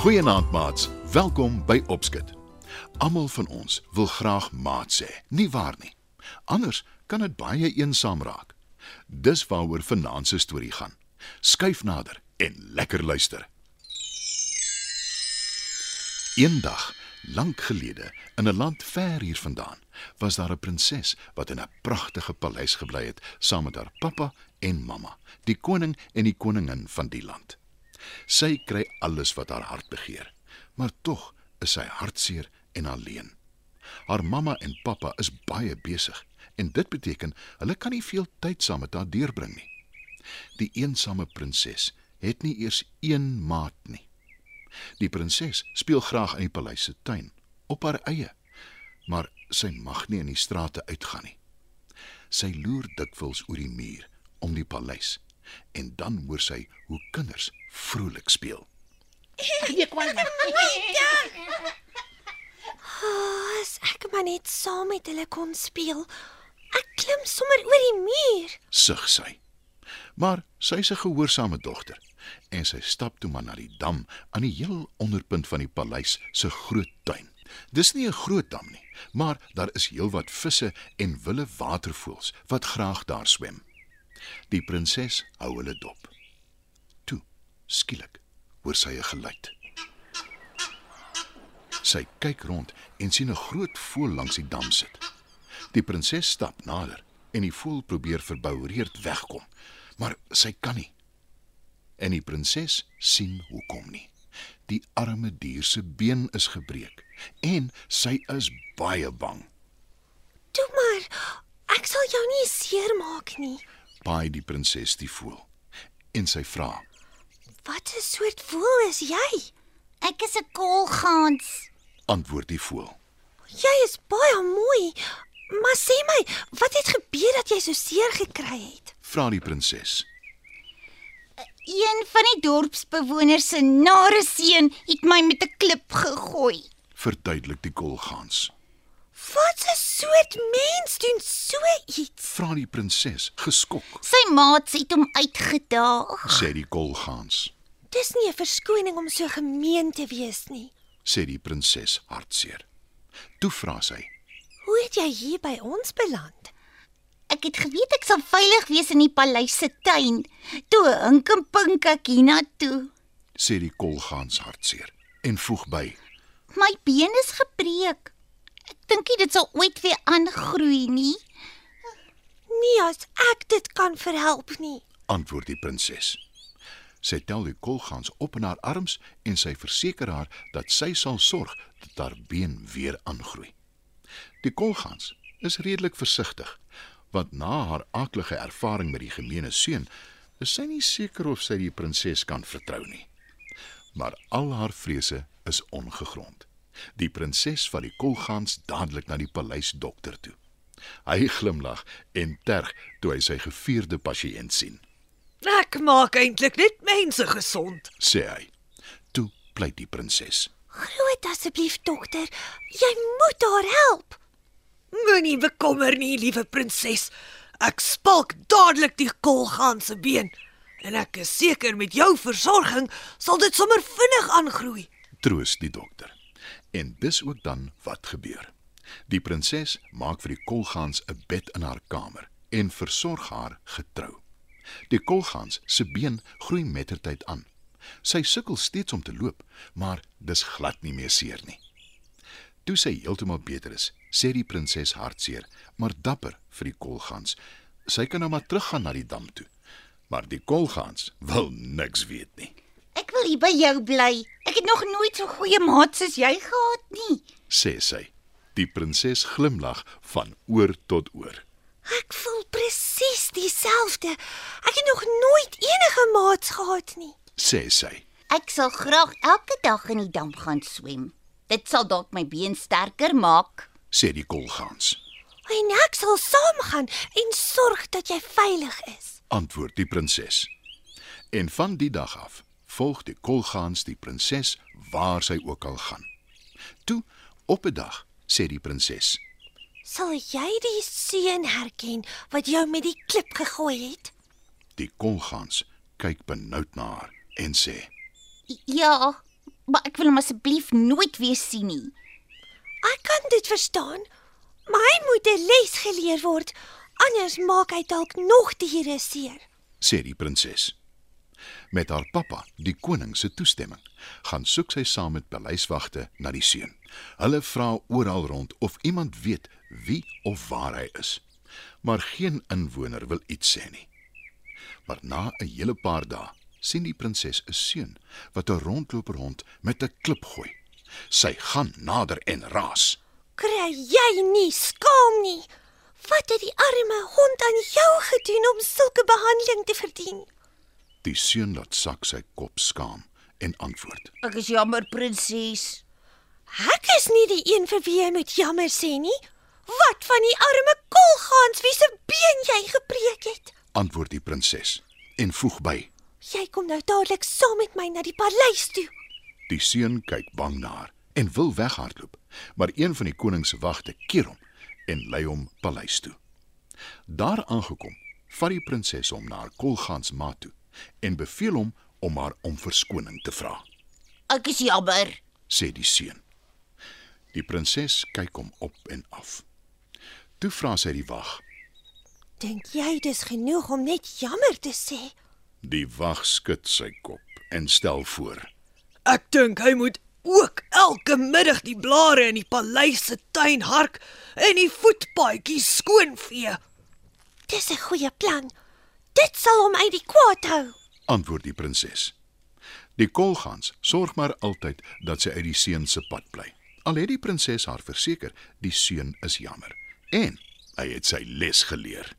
Goeienaand maats, welkom by Opskit. Almal van ons wil graag maat sê, nie waar nie? Anders kan dit baie eensaam raak. Dis waaroor vanaand se storie gaan. Skuif nader en lekker luister. Eendag, lank gelede, in 'n land ver hier vandaan, was daar 'n prinses wat in 'n pragtige paleis gebly het saam met haar pappa en mamma, die koning en die koningin van die land. Sy kry alles wat haar hart begeer, maar tog is sy hartseer en alleen. Haar mamma en pappa is baie besig en dit beteken hulle kan nie veel tyd saam met haar deurbring nie. Die eensame prinses het nie eers een maat nie. Die prinses speel graag in die paleis se tuin op haar eie, maar sy mag nie in die strate uitgaan nie. Sy loer dikwels oor die muur om die paleis en dan hoor sy hoe kinders vrolik speel. Nee, kwal maar. Oh, as ek maar net saam met hulle kon speel. Ek klim sommer oor die muur. Sug sy. Maar sy is 'n gehoorsame dogter en sy stap toe maar na die dam aan die heel onderpunt van die paleis se groot tuin. Dis nie 'n groot dam nie, maar daar is heelwat visse en wilde watervoëls wat graag daar swem. Die prinses hou hulle dop. Toe, skielik, hoor sy 'n geluid. Sy kyk rond en sien 'n groot voël langs die dam sit. Die prinses stap nader en die voël probeer verboureerd wegkom, maar sy kan nie. En die prinses sien hoekom nie. Die arme dier se been is gebreek en sy is baie bang. Toe maar. Ek sal jou nie seermaak nie. Paai die prinses die voël en sy vra: Wat 'n soort voël is jy? Ek is 'n koolgans. Antwoord die voël: Jy is baie mooi. Maar sê my, wat het gebeur dat jy so seer gekry het? Vra die prinses. Een van die dorpsbewoners se nare seun het my met 'n klip gegooi. Verduidelik die kolgans. Wat 'n soort mens doen so iets? Vra die prinses geskok, Sy maats het hom uitgedaag. sê die kolgans. Dis nie 'n verskoning om so gemeen te wees nie. Sê die prinses hartseer. Toe vra sy: Hoe het jy hier by ons beland? Ek het geweet ek sal veilig wees in die paleis se tuin. Toe hink en pink ek hiernatoe. sê die kolgans hartseer en voeg by: My been is gebreek. Ek dink nie dit sal ooit weer aangroei nie. Nie as ek dit kan verhelp nie. antwoord die prinses. Sy tel die kolgans op in haar arms en sy verseker haar dat sy sal sorg dat haar been weer aangroei. Die kolgans is redelik versigtig, want na haar aaklige ervaring met die gemeene seun, is sy nie seker of sy die prinses kan vertrou nie. Maar al haar vrese is ongegrond. Die prinses vat die kolgans dadelik na die paleisdokter toe. Hy glimlag en terg toe hy sy gevierde pasiënt sien. Ek maak eintlik net mense gesond. sê hy. Toe pleit die prinses. Groot asseblief dokter, jy moet haar help. Moenie bekommer nie, liewe prinses. Ek spalk dadelik die kolgaan se been en ek is seker met jou versorging sal dit sommer vinnig aangroei. Troos die dokter. En dis ook dan wat gebeur. Die prinses maak vir die kolgans 'n bed in haar kamer en versorg haar getrou. Die kolgans se been groei mettertyd aan. Sy sukkel steeds om te loop, maar dis glad nie meer seer nie. Toe sy heeltemal beter is, sê die prinses hartseer, maar dapper vir die kolgans. Sy kan nou maar teruggaan na die dam toe. Maar die kolgans wil niks weet nie, Ek wil hier by jou bly. Ek het nog nooit so goeie maats soos jy gehad nie. sê sy. Die prinses glimlag van oor tot oor. Ek voel presies dieselfde. Ek het nog nooit enige maats gehad nie. sê sy. Ek sal graag elke dag in die dam gaan swem. Dit sal dalk my been sterker maak. sê die kolgans. En ek sal saamgaan en sorg dat jy veilig is. Antwoord die prinses. En van die dag af volg die kolgans die prinses waar sy ook al gaan. Toe op 'n dag sê die prinses: Sal jy die seun herken wat jou met die klip gegooi het? Die kolgans kyk benoud na haar en sê: Ja, Maar ek wil hom asseblief nooit weer sien nie. Ek kan dit verstaan, hy moet 'n les geleer word, anders maak hy dalk nog diere seer. sê die prinses. Met haar pappa, die koning se toestemming, gaan soek sy saam met paleiswagte na die seun. Hulle vra oral rond of iemand weet wie of waar hy is. Maar geen inwoner wil iets sê nie. Maar na 'n hele paar dae sien die prinses 'n seun wat 'n rondloper hond met 'n klip gooi. Sy gaan nader en raas. Kry jy nie skaam nie? Wat het die arme hond aan jou gedoen om sulke behandeling te verdien? Die seun laat sak sy kop skaam en antwoord: Ek is jammer, prinses. Ek is nie die een vir wie jy moet jammer sê nie. Wat van die arme kolgans wie se been jy gebreek het? Antwoord die prinses en voeg by: Jy kom nou dadelik saam met my na die paleis toe. Die seun kyk bang na haar en wil weghardloop, maar een van die koning se wagte keer hom en lei hom paleis toe. Daar aangekom, vat die prinses hom na haar kolgans ma toe en beveel hom om haar om verskoning te vra, Ek is jammer. sê die seun. Die prinses kyk hom op en af. Toe vra sy die wag. Dink jy dis genoeg om net jammer te sê? Die wag skud sy kop en stel voor: Ek dink hy moet ook elke middag die blare in die paleis se tuin hark en die voetpaadjies skoonvee. Dis 'n goeie plan. Dit sal hom uit die kwaad hou. antwoord die prinses. Die kolgans sorg maar altyd dat sy uit die seun se pad bly. Al het die prinses haar verseker die seun is jammer en hy het sy les geleer.